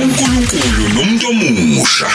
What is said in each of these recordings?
uNkulunkulu nomuntu omusha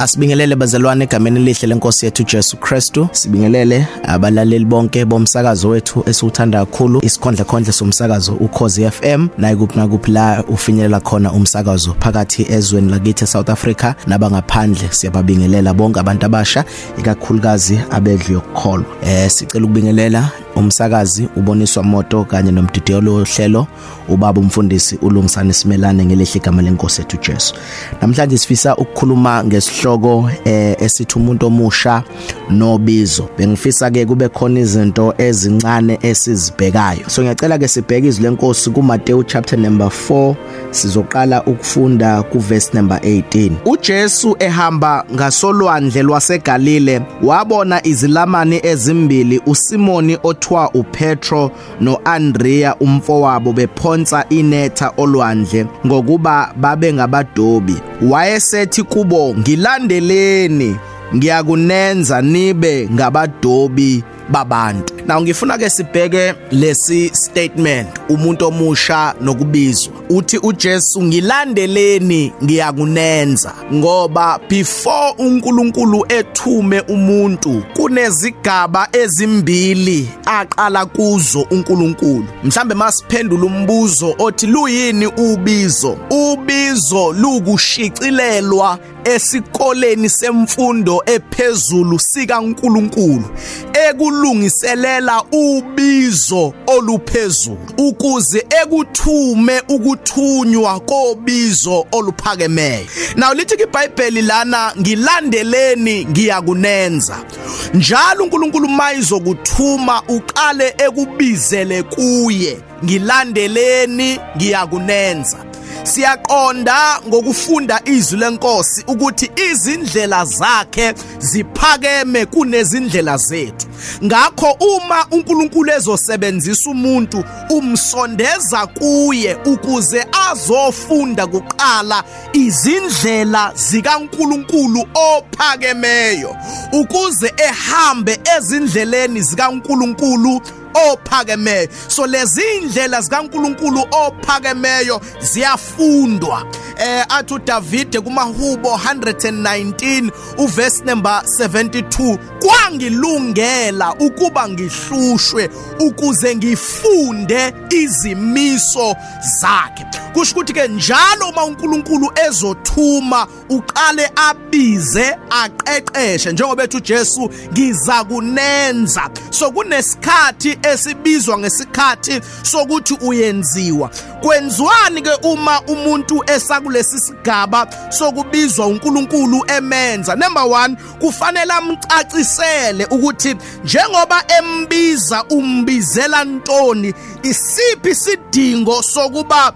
Asibingelele bazalwane egameni elihle lenkosi yethu Jesu Kristu. Sibingelele abalaleli bonke bomsakazo wethu esiwuthanda kakhulu isikhondla khondle somsakazo uKhosi FM naye kuphi nakuphi la ufinyelela khona umsakazo phakathi ezweni lakithi eSouth Africa nabangaphandle siyababingelela bonke abantu abasha ikakhulukazi abedlu yokukholwa. Eh sicela ukubingelela umsakazi uboniswa moto kanye nomdidiyelo wohlelo ubaba umfundisi ulungisane simelane ngelihle igama lenkosi yethu Jesu. Namhlanje sifisa ukukhuluma ngesihloko eh esithi umuntu omusha nobizo. Bengifisa ke kube khona izinto ezincane esizibhekayo. So ngiyacela ke sibheke izwi lenkosi kuMateyu chapter number 4 sizoqala ukufunda kuverse number 18. uJesu ehamba ngasolwandle lwaseGalile wabona izilamani ezimbili uSimoni othiwa uPetro noAndrea umfowabo bephonsa inetha olwandle ngokuba babe ngabadobi. Wayesethi kubo ngilandeleni ngiyakunenza nibe ngabadobi babantu. Now ngifuna ke sibheke lesi statement umuntu omusha nokubizwa. Uthi uJesu ngilandeleni ngiyakunenza ngoba before uNkulunkulu ethume umuntu kunezigaba ezimbili aqala kuzo uNkulunkulu. Mhlambe masiphendula umbuzo othi luyini ubizo? Ubizo lukushicilelwa esikoleni semfundo ephezulu sikaNkulunkulu ekulungiselela ubizo oluphezulu ukuze ekuthume ukuthunywa kobizo oluphakemeyo. Now lithi iBhayibheli lana ngilandeleni ngiyakunenza. Njalo uNkulunkulu mayizokuthuma uqale ekubizele kuye ngilandeleni ngiyakunenza. Siyaqonda ngokufunda izwi lenkosi ukuthi izindlela zakhe ziphakeme kunezindlela zethu. Ngakho uma uNkulunkulu ezosebenzisa umuntu umsondeza kuye ukuze azofunda kuqala izindlela zikaNkulunkulu ophakemeyo ukuze ehambe ezindleleni zikaNkulunkulu ophakemeyo. So lezi indlela zikaNkuluNkulu ophakemeyo ziyafundwa. Eh athi uDavid kumahubo 119 uverse number 72 kwangilungela ukuba ngihlushwe ukuze ngifunde izimiso zakhe. Kusho ukuthi ke njalo uma uNkulunkulu ezothuma uqale abize aqeqeshe njengoba ethu Jesu ngiza kunenza. So kunesikhathi esibizwa ngesikhathi sokuthi uyenziwa. Kwenziwani ke uma umuntu esakulesi sigaba sokubizwa uNkulunkulu emenza? Number 1 kufanele amcacisele ukuthi njengoba embiza umbizela ntoni isiphi isidingo sokuba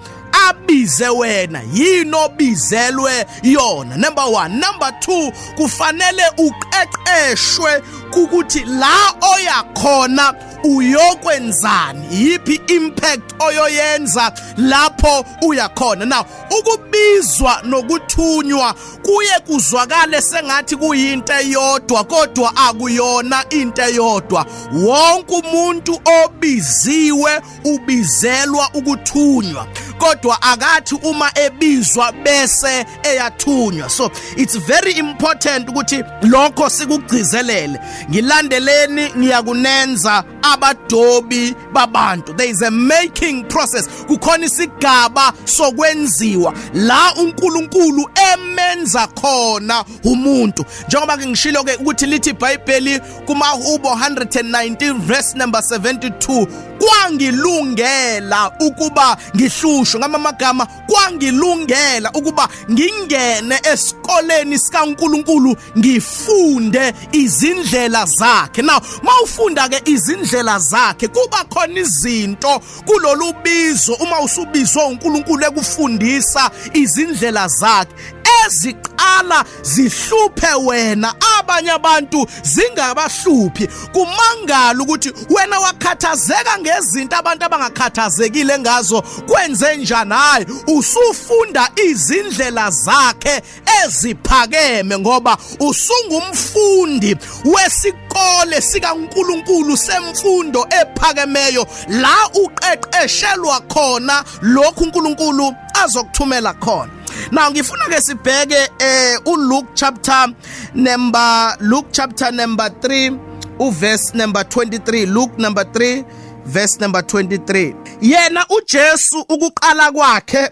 abize wena yini obizelwe yona? Number 1 number 2 kufanele uqeqeshwe kukuthi la oya khona uyokwenzani? Yipi impact oyoyenza lapho uya khona? Now ukubizwa nokuthunywa kuye kuzwakale sengathi kuyinto eyodwa kodwa akuyona into eyodwa. Wonke umuntu obiziwe ubizelwa ukuthunywa kodwa akathi uma ebizwa bese eyathunywa. So it's very important ukuthi lokho sikugcizelele. Ngilandeleni ngiyakunenza. Abadobi babantu. There is a making process. Kukhona isigaba sokwenziwa. La uNkulunkulu emenza khona umuntu. Njengoba ke ngishilo ke ukuthi lithi iBhayibheli kumahubo 119 verse number 72 kwangilungela ukuba ngihlushwe. Ngamagama kwangilungela ukuba ngingene esikoleni sikaNkuluNkulu ngifunde izindlela zakhe. Now mawufunda ke izindlela zakhe. Kuba khona izinto kulolu bizo. Uma usubizwa uNkulunkulu ekufundisa izindlela zakhe. Eziqala zihluphe wena. Abanye abantu zingabahluphi. Kumangala ukuthi wena wakhathazeka ngezinto abantu abangakhathazekile ngazo. Kwenze njani? Hayi usufunda izindlela zakhe eziphakeme ngoba usungumfundi wesikole sikaNkuluNkulu semfundo ephakemeyo. La uqeqeshelwa khona lokhu uNkulunkulu azokuthumela khona. Now ngifuna ke sibheke eh uLuke chapter number Luke chapter number 3 uverse number 23 Luke number 3 verse number 23 Yena uJesu ukuqala kwakhe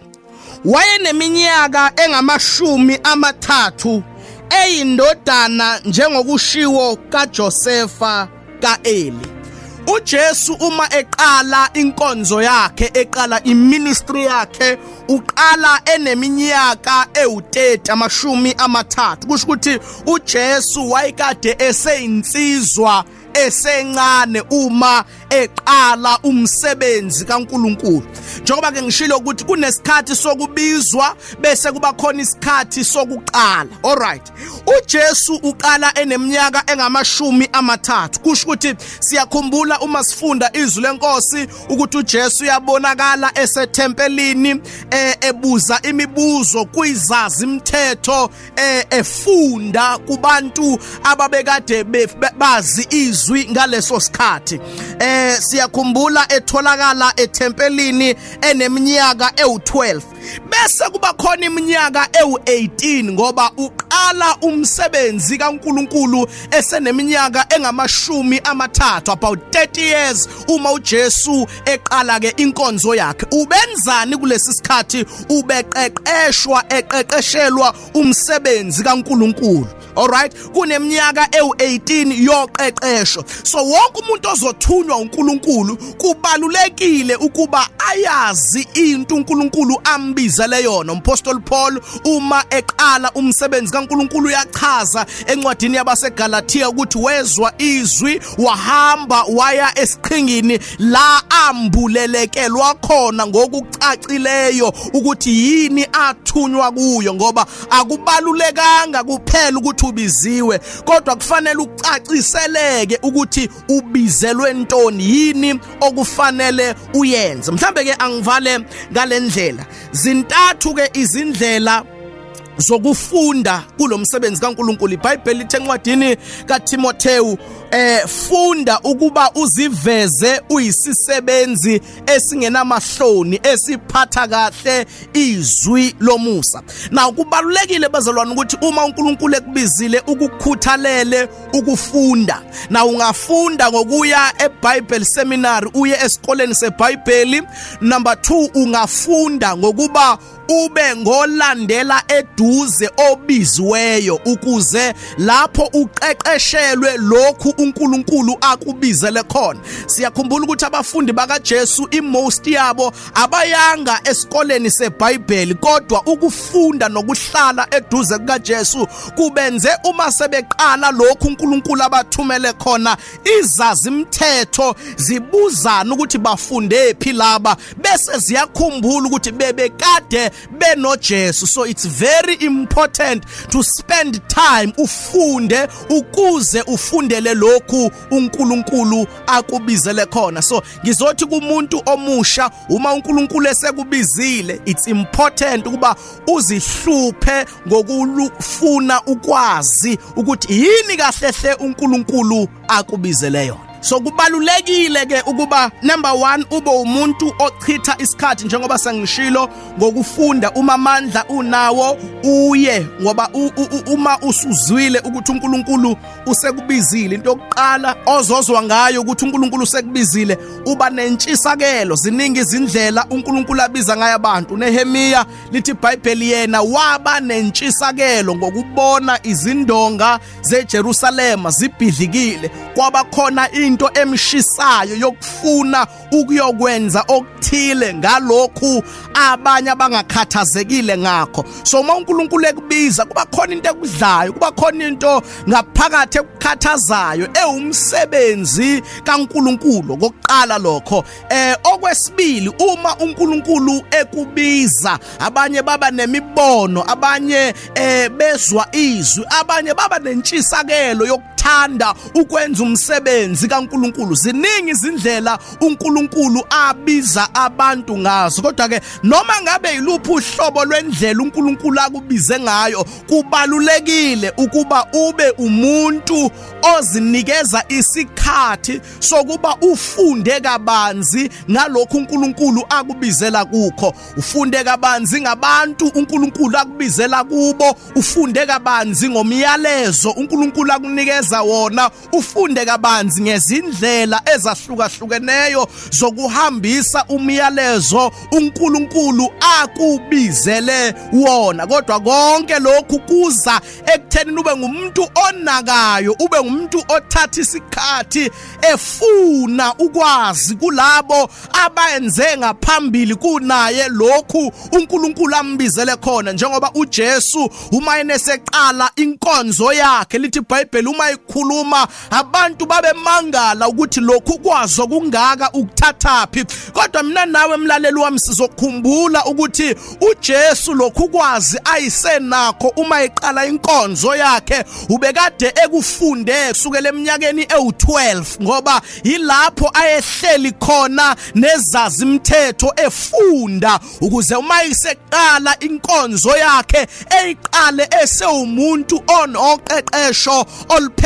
wayeneminyaka engamashumi amathathu eyindodana njengokushiwo kaJosefa kaEli. uJesu uma eqala inkonzo yakhe eqala iministry yakhe uqala eneminyaka ewu30 amashumi amathathu. Kusho ukuthi uJesu wayekade eseyinsizwa esencane uma eqala umsebenzi kaNkuluNkulu. Njengoba ke ngishilo ukuthi kunesikhathi sokubizwa bese kuba khona isikhathi sokuqala. Alright uJesu uqala eneminyaka engamashumi amathathu. Kusho ukuthi siyakhumbula uma sifunda izwi lenkosi ukuthi uJesu uyabonakala esethempelini ebuza imibuzo kuizazi imithetho efunda kubantu ababekade bazi izwi ngaleso sikhathi. Eh siyakhumbula etholakala ethempelini eneminyaka ewu12 bese kuba khona iminyaka ewu18 ngoba uqala umsebenzi kaNkuluNkulu eseneminyaka engamashumi amathathu about 30 years uma uJesu eqala ke inkonzo yakhe. Ubenzani kulesi sikhathi? Ubeqeqeshwa eqeqeshelwa umsebenzi kaNkuluNkulu. Alright kuneminyaka ewu18 yoqeqesho. So wonke umuntu ozothunywa uNkulunkulu kubalulekile ukuba ayazi into uNkulunkulu ambizele yona. Umpostoli Paul uma eqala umsebenzi kaNkulunkulu uyachaza encwadini yabaseGalatia ukuthi wezwa izwi wahamba waya esiqhingini la ambulelekelwa khona ngokucacileyo ukuthi yini athunywa kuyo ngoba akubalulekanga kuphela ukuthi ubiziwe kodwa kufanele ucaciseleke ukuthi ubizelwe ntoni yini okufanele uyenze. Mhlambe ke angivale ngalendlela zintathu ke izindlela zokufunda kulomsebenzi kaNkuluNkulu. iBhayibheli lithe encwadini kaTimotheu eh funda ukuba uziveze uyisisebenzi esingenamahloni esiphatha kahle izwi lomusa. Na kubalulekile bazalwane ukuthi uma uNkulunkulu ekubizile ukukhuthalele ukufunda. Na ungafunda ngokuya eBible seminary uye esikoleni seBhayibheli. Number 2 ungafunda ngokuba ube ngolandela eduze obiziweyo ukuze lapho uqeqeshelwe lokhu uNkulunkulu akubizele khona. Siyakhumbula ukuthi abafundi bakaJesu imost yabo abayanga esikoleni seBhayibheli kodwa ukufunda nokuhlala eduze kukaJesu kubenze uma sebeqala lokhu uNkulunkulu abathumele khona izazi imithetho zibuzana ukuthi bafunde phi laba bese ziyakhumbula ukuthi bebekade benoJesu. So it's very important to spend time ufunde ukuze ufundele lokhu uNkulunkulu akubizele khona. So ngizothi kumuntu omusha uma uNkulunkulu esekubizile it's important ukuba uzihluphe ngokulufuna ukwazi ukuthi yini kahle hle uNkulunkulu akubizele yona. So kubalulekile ke ukuba number 1 ube umuntu ochitha isikhathi njengoba sengishilo ngokufunda uma amandla unawo uye ngoba uma usuzwile ukuthi uNkulunkulu usekubizile. Into yokuqala ozozwa ngayo ukuthi uNkulunkulu usekubizile uba nentshisakelo ziningi izindlela uNkulunkulu abiza ngayo abantu. Nehemia lithi iBhayibheli yena waba nentshisakelo ngokubona izindonga zeJerusalema zibhidlikile. Kwabakhona into emshisayo yokufuna ukuyokwenza okuthile ngalokhu abanye abangakhathazekile ngakho. So uma uNkulunkulu ekubiza kuba khona into ekudlayo kuba khona into ngaphakathi ekukhathazayo ewumsebenzi kaNkulunkulu. Kokuqala lokho eh okwesibili uma uNkulunkulu ekubiza abanye baba nemibono abanye eh bezwa izwi abanye baba nentshisakelo yokuthanda ukwenza umsebenzi kaNkulunkulu. Ziningi izindlela uNkulunkulu abiza abantu ngazo. Kodwa ke noma ngabe yiluphi uhlobo lwendlela uNkulunkulu akubize ngayo kubalulekile ukuba ube umuntu ozinikeza isikhathi sokuba ufunde kabanzi ngalokho uNkulunkulu akubizela kukho. Ufunde kabanzi ngabantu uNkulunkulu akubizela kubo. Ufunde kabanzi ngomyalezo uNkulunkulu akunikeza wona ufunde kabanzi ngezindlela ezahlukahlukeneyo zokuhambisa umyalezo uNkulunkulu akubizele wona. Kodwa konke lokhu kuza ekutheni ube ngumuntu onakayo ube ngumuntu othatha isikhathi efuna ukwazi kulabo abenze ngaphambili kunaye lokhu uNkulunkulu ambizele khona. Njengoba uJesu uma eneseqala inkonzo yakhe lithi iBhayibheli uma ikhuluma abantu babemangala ukuthi lokhu kwazo kungaka ukuthathaphi. Kodwa mina nawe emlaleli wami sizokhumbula ukuthi uJesu lokhu kwazi ayisenakho uma eqala inkonzo yakhe. Ubekade ekufunde kusukela eminyakeni ewu12 ngoba yilapho ayehleli khona nezazi imithetho efunda ukuze uma iseqala inkonzo yakhe eyiqale esewumuntu onoqeqesho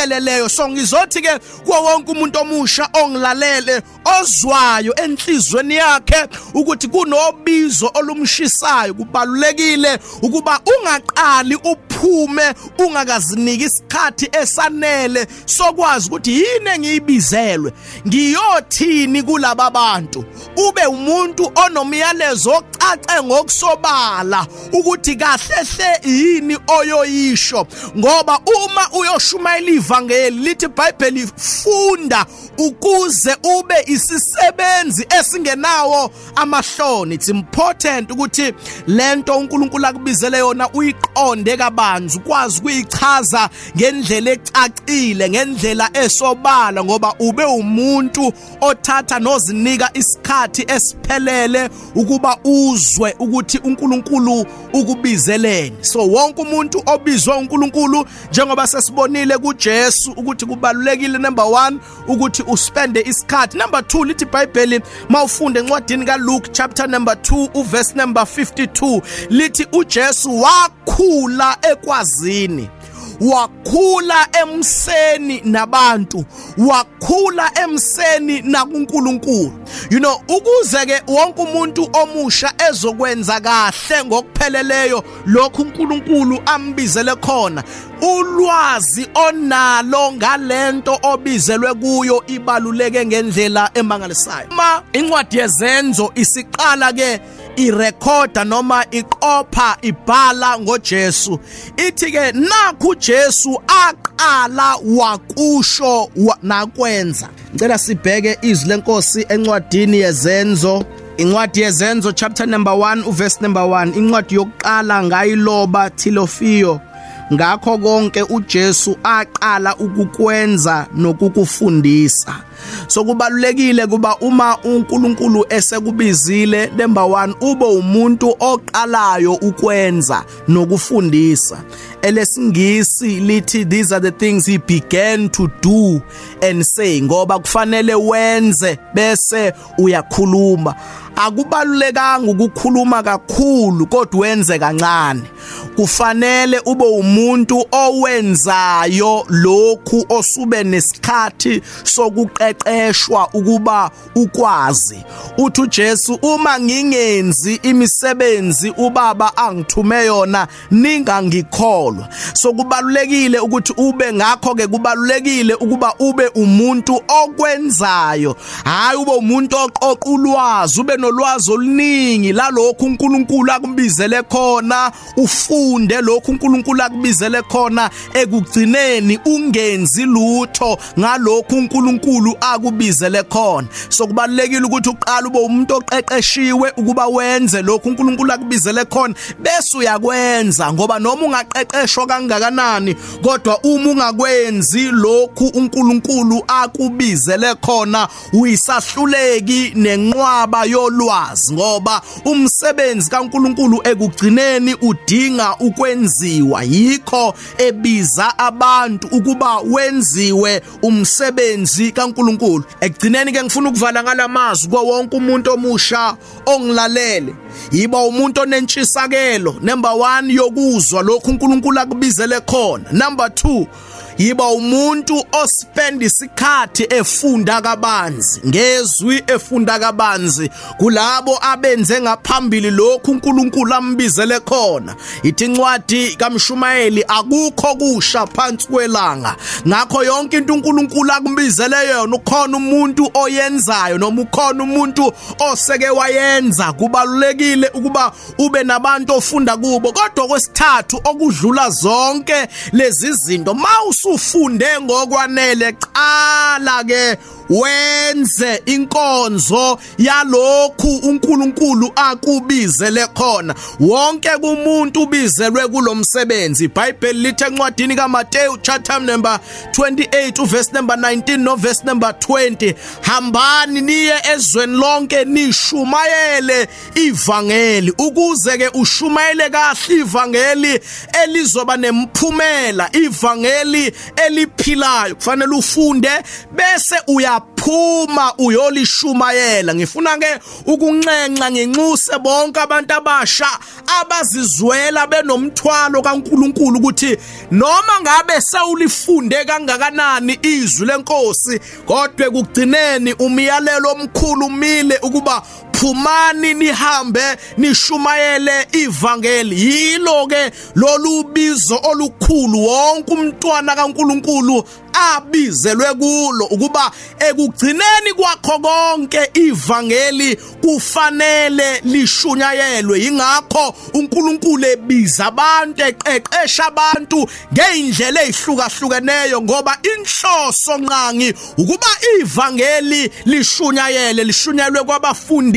olupheleleyo so ngizothi ke kuwo wonke umuntu omusha ongilalele ozwayo enhlizweni yakhe ukuthi kunobizo olumshisayo kubalulekile ukuba ungaqali uphume ungakaziniki isikhathi esanele sokwazi ukuthi yini engiyibizelwe. Ngiyothini kulaba bantu? Ube umuntu onomyalezo ocace ngokusobala ukuthi kahle hle yini oyoyisho ngoba uma uyoshumayela ivangeli lithi iBhayibheli funda ukuze ube isisebenzi esingenawo amahloni. It's important ukuthi lento uNkulunkulu akubizele yona uyiqonde kabanzi ukwazi ukuyichaza ngendlela ecacile ngendlela esobala ngoba ube umuntu othatha nozinika isikhathi esiphelele ukuba uzwe ukuthi uNkulunkulu ukubizeleni. So wonke umuntu obizwe uNkulunkulu njengoba sesibonile kuJesu ukuthi kubalulekile number 1 ukuthi uspende isikhathi. Number 2 lithi iBhayibheli mawufunde encwadini kaLuke chapter number 2 uverse number 52 lithi uJesu wakhula ekwazini. Wakhula emseni nabantu wakhula emseni nakuNkulunkulu. You know ukuze ke wonke umuntu omusha ezokwenza kahle ngokupheleleyo lokhu uNkulunkulu ambizele khona ulwazi onalo ngalento obizelwe kuyo ibaluleke ngendlela emangalisayo. Uma incwadi yezenzo isiqala ke irekhoda noma iqopha ibhala ngoJesu. Ithi ke nakhu Jesu aqala wakusho nakwenza. Ngicela sibheke izwi lenkosi encwadini yezenzo. Incwadi yezenzo chapter number 1 uverse number 1 incwadi yokuqala ngayiloba Tilofio ngakho konke uJesu aqala ukukwenza nokukufundisa. So kubalulekile kuba uma uNkulunkulu esekubizile number 1 ube umuntu oqalayo ukwenza nokufundisa. Elesingisi lithi these are the things he began to do and say ngoba kufanele wenze bese uyakhuluma. Akubalulekanga ukukhuluma kakhulu kodwa wenze kancane. Kufanele ube umuntu owenzayo lokhu osube nesikhathi sokuqeqeshwa ukuba ukwazi. Uthi uJesu uma ngingenzi imisebenzi ubaba angithume yona ningangikholwa. So kubalulekile ukuthi ube ngakho ke kubalulekile ukuba ube umuntu okwenzayo. Hayi ube umuntu oqoqa ulwazi ube nolwazi oluningi lalokhu uNkulunkulu akumbizele khona ufunde lokhu uNkulunkulu akubizele khona ekugcineni ungenzi lutho ngalokhu uNkulunkulu akubizele khona. So kubalekile ukuthi uqala ube umuntu oqeqeshiwe ukuba wenze lokhu uNkulunkulu akubizele khona bese uyakwenza ngoba noma ungaqeqeshwa kangakanani kodwa uma ungakwenzi lokhu uNkulunkulu akubizele khona uyisahluleki nenqwaba yolwazi ngoba umsebenzi kaNkulunkulu ekugcineni udinga ukwenziwa. Yikho ebiza abantu ukuba wenziwe umsebenzi kaNkulunkulu. Ekugcineni ke ngifuna ukuvala ngalamazwi kwa wonke umuntu omusha ongilalele. Yiba umuntu onentshisakelo number 1 yokuzwa lokhu uNkulunkulu akubizele khona. Number 2 yiba umuntu ospend isikhathi efunda kabanzi ngezwi efunda kabanzi kulabo abenze ngaphambili lokhu uNkulunkulu ambizele khona. Ithi incwadi kaMshumayeli akukho kusha phansi kwelanga. Ngakho yonke into uNkulunkulu akumbizele yona ukhona umuntu oyenzayo noma ukhona umuntu oseke wayenza. Kubalulekile ukuba ube nabantu ofunda kubo. Kodwa kwesithathu okudlula zonke lezi zinto mawus usufunde ngokwanele. Qala ke wenze inkonzo yalokhu uNkulunkulu akubizele khona. Wonke kumuntu ubizelwe kulomsebenzi iBhayibheli lithi encwadini kaMateyu chapter number 28 uverse number 19 no verse number 20 hambani niye ezweni lonke nishumayele ivangeli ukuze ke ushumayele kahle ivangeli elizoba nemphumela ivangeli eliphilayo. Kufanele ufunde bese uya uyaphuma uyolishumayela ngifuna ke ukuncenxa ngenxuse bonke abantu abasha abazizwela benomthwalo kaNkuluNkulu ukuthi noma ngabe sewulifunde kangakanani izwi lenkosi kodwa kugcineni umyalelo omkhulu umile ukuba phumani nihambe nishumayele ivangeli. Yilo ke lolu bizo olukhulu wonke umntwana kaNkuluNkulu abizelwe kulo ukuba ekugcineni kwakho konke ivangeli kufanele lishunyayelwe. Ingakho uNkulunkulu ebiza abantu eqeqesha abantu ngeindlela ezihlukahlukeneyo ngoba inhloso nqangi ukuba ivangeli lishunyayele lishunyayelwe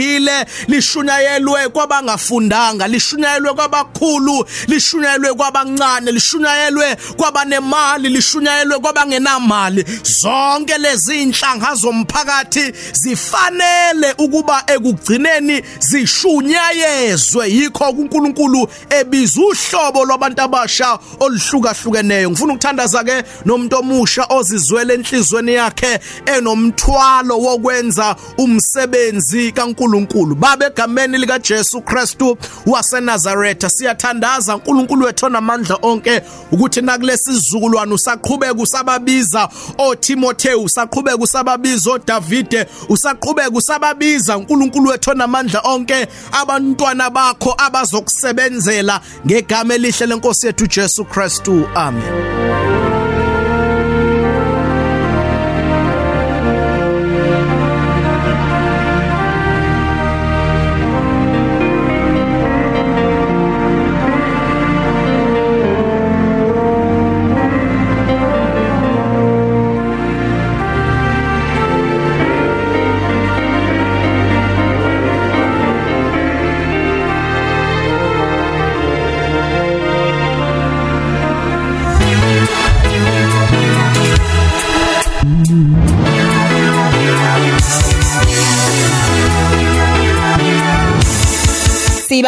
kwabafundile lishunyayelwe kwabangafundanga lishunyayelwe kwabakhulu lishunyayelwe kwabancane lishunyayelwe kwabanemali lishunyayelwe kwabangena enamali zonke lezi inhlanga zomphakathi zifanele ukuba ekugcineni zishunyayezwe. Yikho uNkulunkulu ebiza uhlobo lwabantu abasha oluhlukahlukeneyo. Ngifuna ukuthandaza ke nomuntu omusha ozizwele enhlizweni yakhe enomthwalo wokwenza umsebenzi kaNkulunkulu. Babe egameni lika Jesu Kristu waseNazaretha. Siyathandaza uNkulunkulu wethu onamandla onke ukuthi nakulesi sizukulwane usaqhubeka usababi usababiza oTimotheo usaqhubeka usababiza oDavide usaqhubeka usababiza uNkulunkulu wethu namandla onke abantwana bakho abazokusebenzela ngegama elihle lenkosi yethu Jesu Kristu. Amen.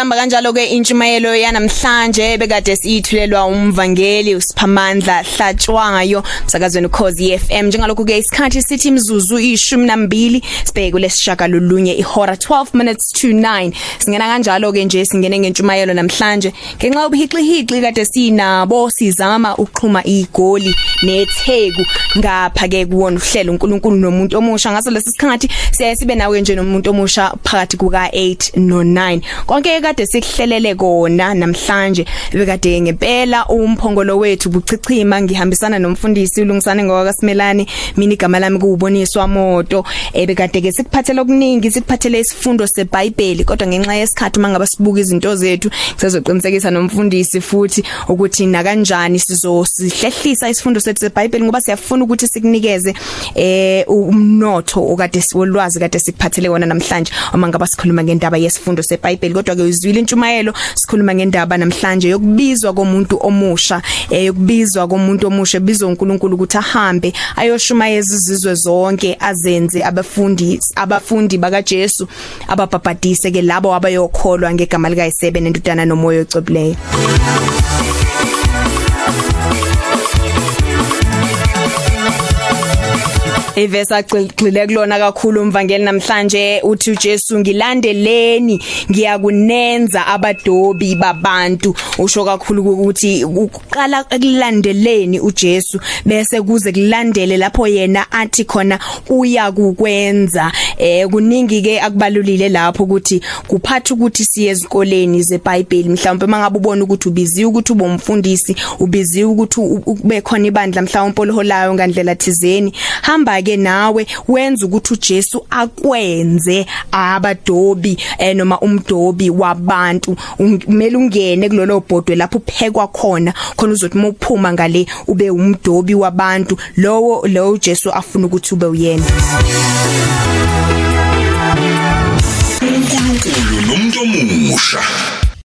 Siyibamba kanjalo ke intshumayelo yanamhlanje bekade siyithulelwa umvangeli usiphamandla hlatshwayo msakazweni ukhozi FM njengalokho ke isikhathi sithi imzuzu ishumi nambili sibheke kulesishaka lolunye ihora 12 minutes to 9 singena kanjalo ke nje singene ngentshumayelo namhlanje. Ngenxa yobuhixihixi kade sinabo sizama uqhuma igoli netheku. Ngapha ke kuwona uhlelo uNkulunkulu nomuntu omusha. Ngaso lesi sikhathi siyaye sibe nawe nje nomuntu omusha phakathi kuka 8 no 9 konke kade sikuhlelele kona namhlanje bekade ngempela umphongolo wethu buchichima. Ngihambisana nomfundisi ulungisane ngowakaSimelani mina igama lami kuuboniswa moto ebekade ke sikuphathela okuningi sikuphathele isifundo seBhayibheli kodwa ngenxa yesikhathi mangaba sibuka izinto zethu sizoqinisekisa nomfundisi futhi ukuthi na kanjani sizosihlehlisa isifundo sethu seBhayibheli ngoba siyafuna ukuthi sikunikeze eh umnotho okade siwolwazi kade sikuphathele wona namhlanje. Uma ngaba sikhuluma ngendaba yesifundo seBhayibheli kodwa ke uzwile intshumayelo sikhuluma ngendaba namhlanje yokubizwa komuntu omusha eh yokubizwa komuntu omusha bizwa uNkulunkulu ukuthi ahambe ayoshumayeza izizwe zonke azenze abafundi abafundi bakaJesu ababhabhadise ke labo abayokholwa ngegama likaYisebe nendudana nomoya ocwebileyo. Ivesa agcile kulona kakhulu umvangeli namhlanje uthi uJesu ngilandeleni ngiyakunenza abadobi babantu. Usho kakhulu ukuthi uqala ekulandeleni uJesu bese kuze kulandele lapho yena athi khona uya kukwenza. Eh kuningi ke akubalulile lapho ukuthi kuphatha ukuthi siye ezikoleni zeBhayibheli. Mhlawumbe mangabe ubona ukuthi ubiziwe ukuthi ube umfundisi ubiziwe ukuthi ube khona ibandla mhlawumbe oliholayo ngandlela thizeni hamba ke nawe wenza ukuthi uJesu akwenze abadobi eh noma umdobi wabantu. Kumele ungene kulolo bhodwe lapho uphekwa khona khona uzothi mawuphuma ngale ube umdobi wabantu. Lowo lo uJesu afuna ukuthi ube uyena. uNkulunkulu nomuntu omusha.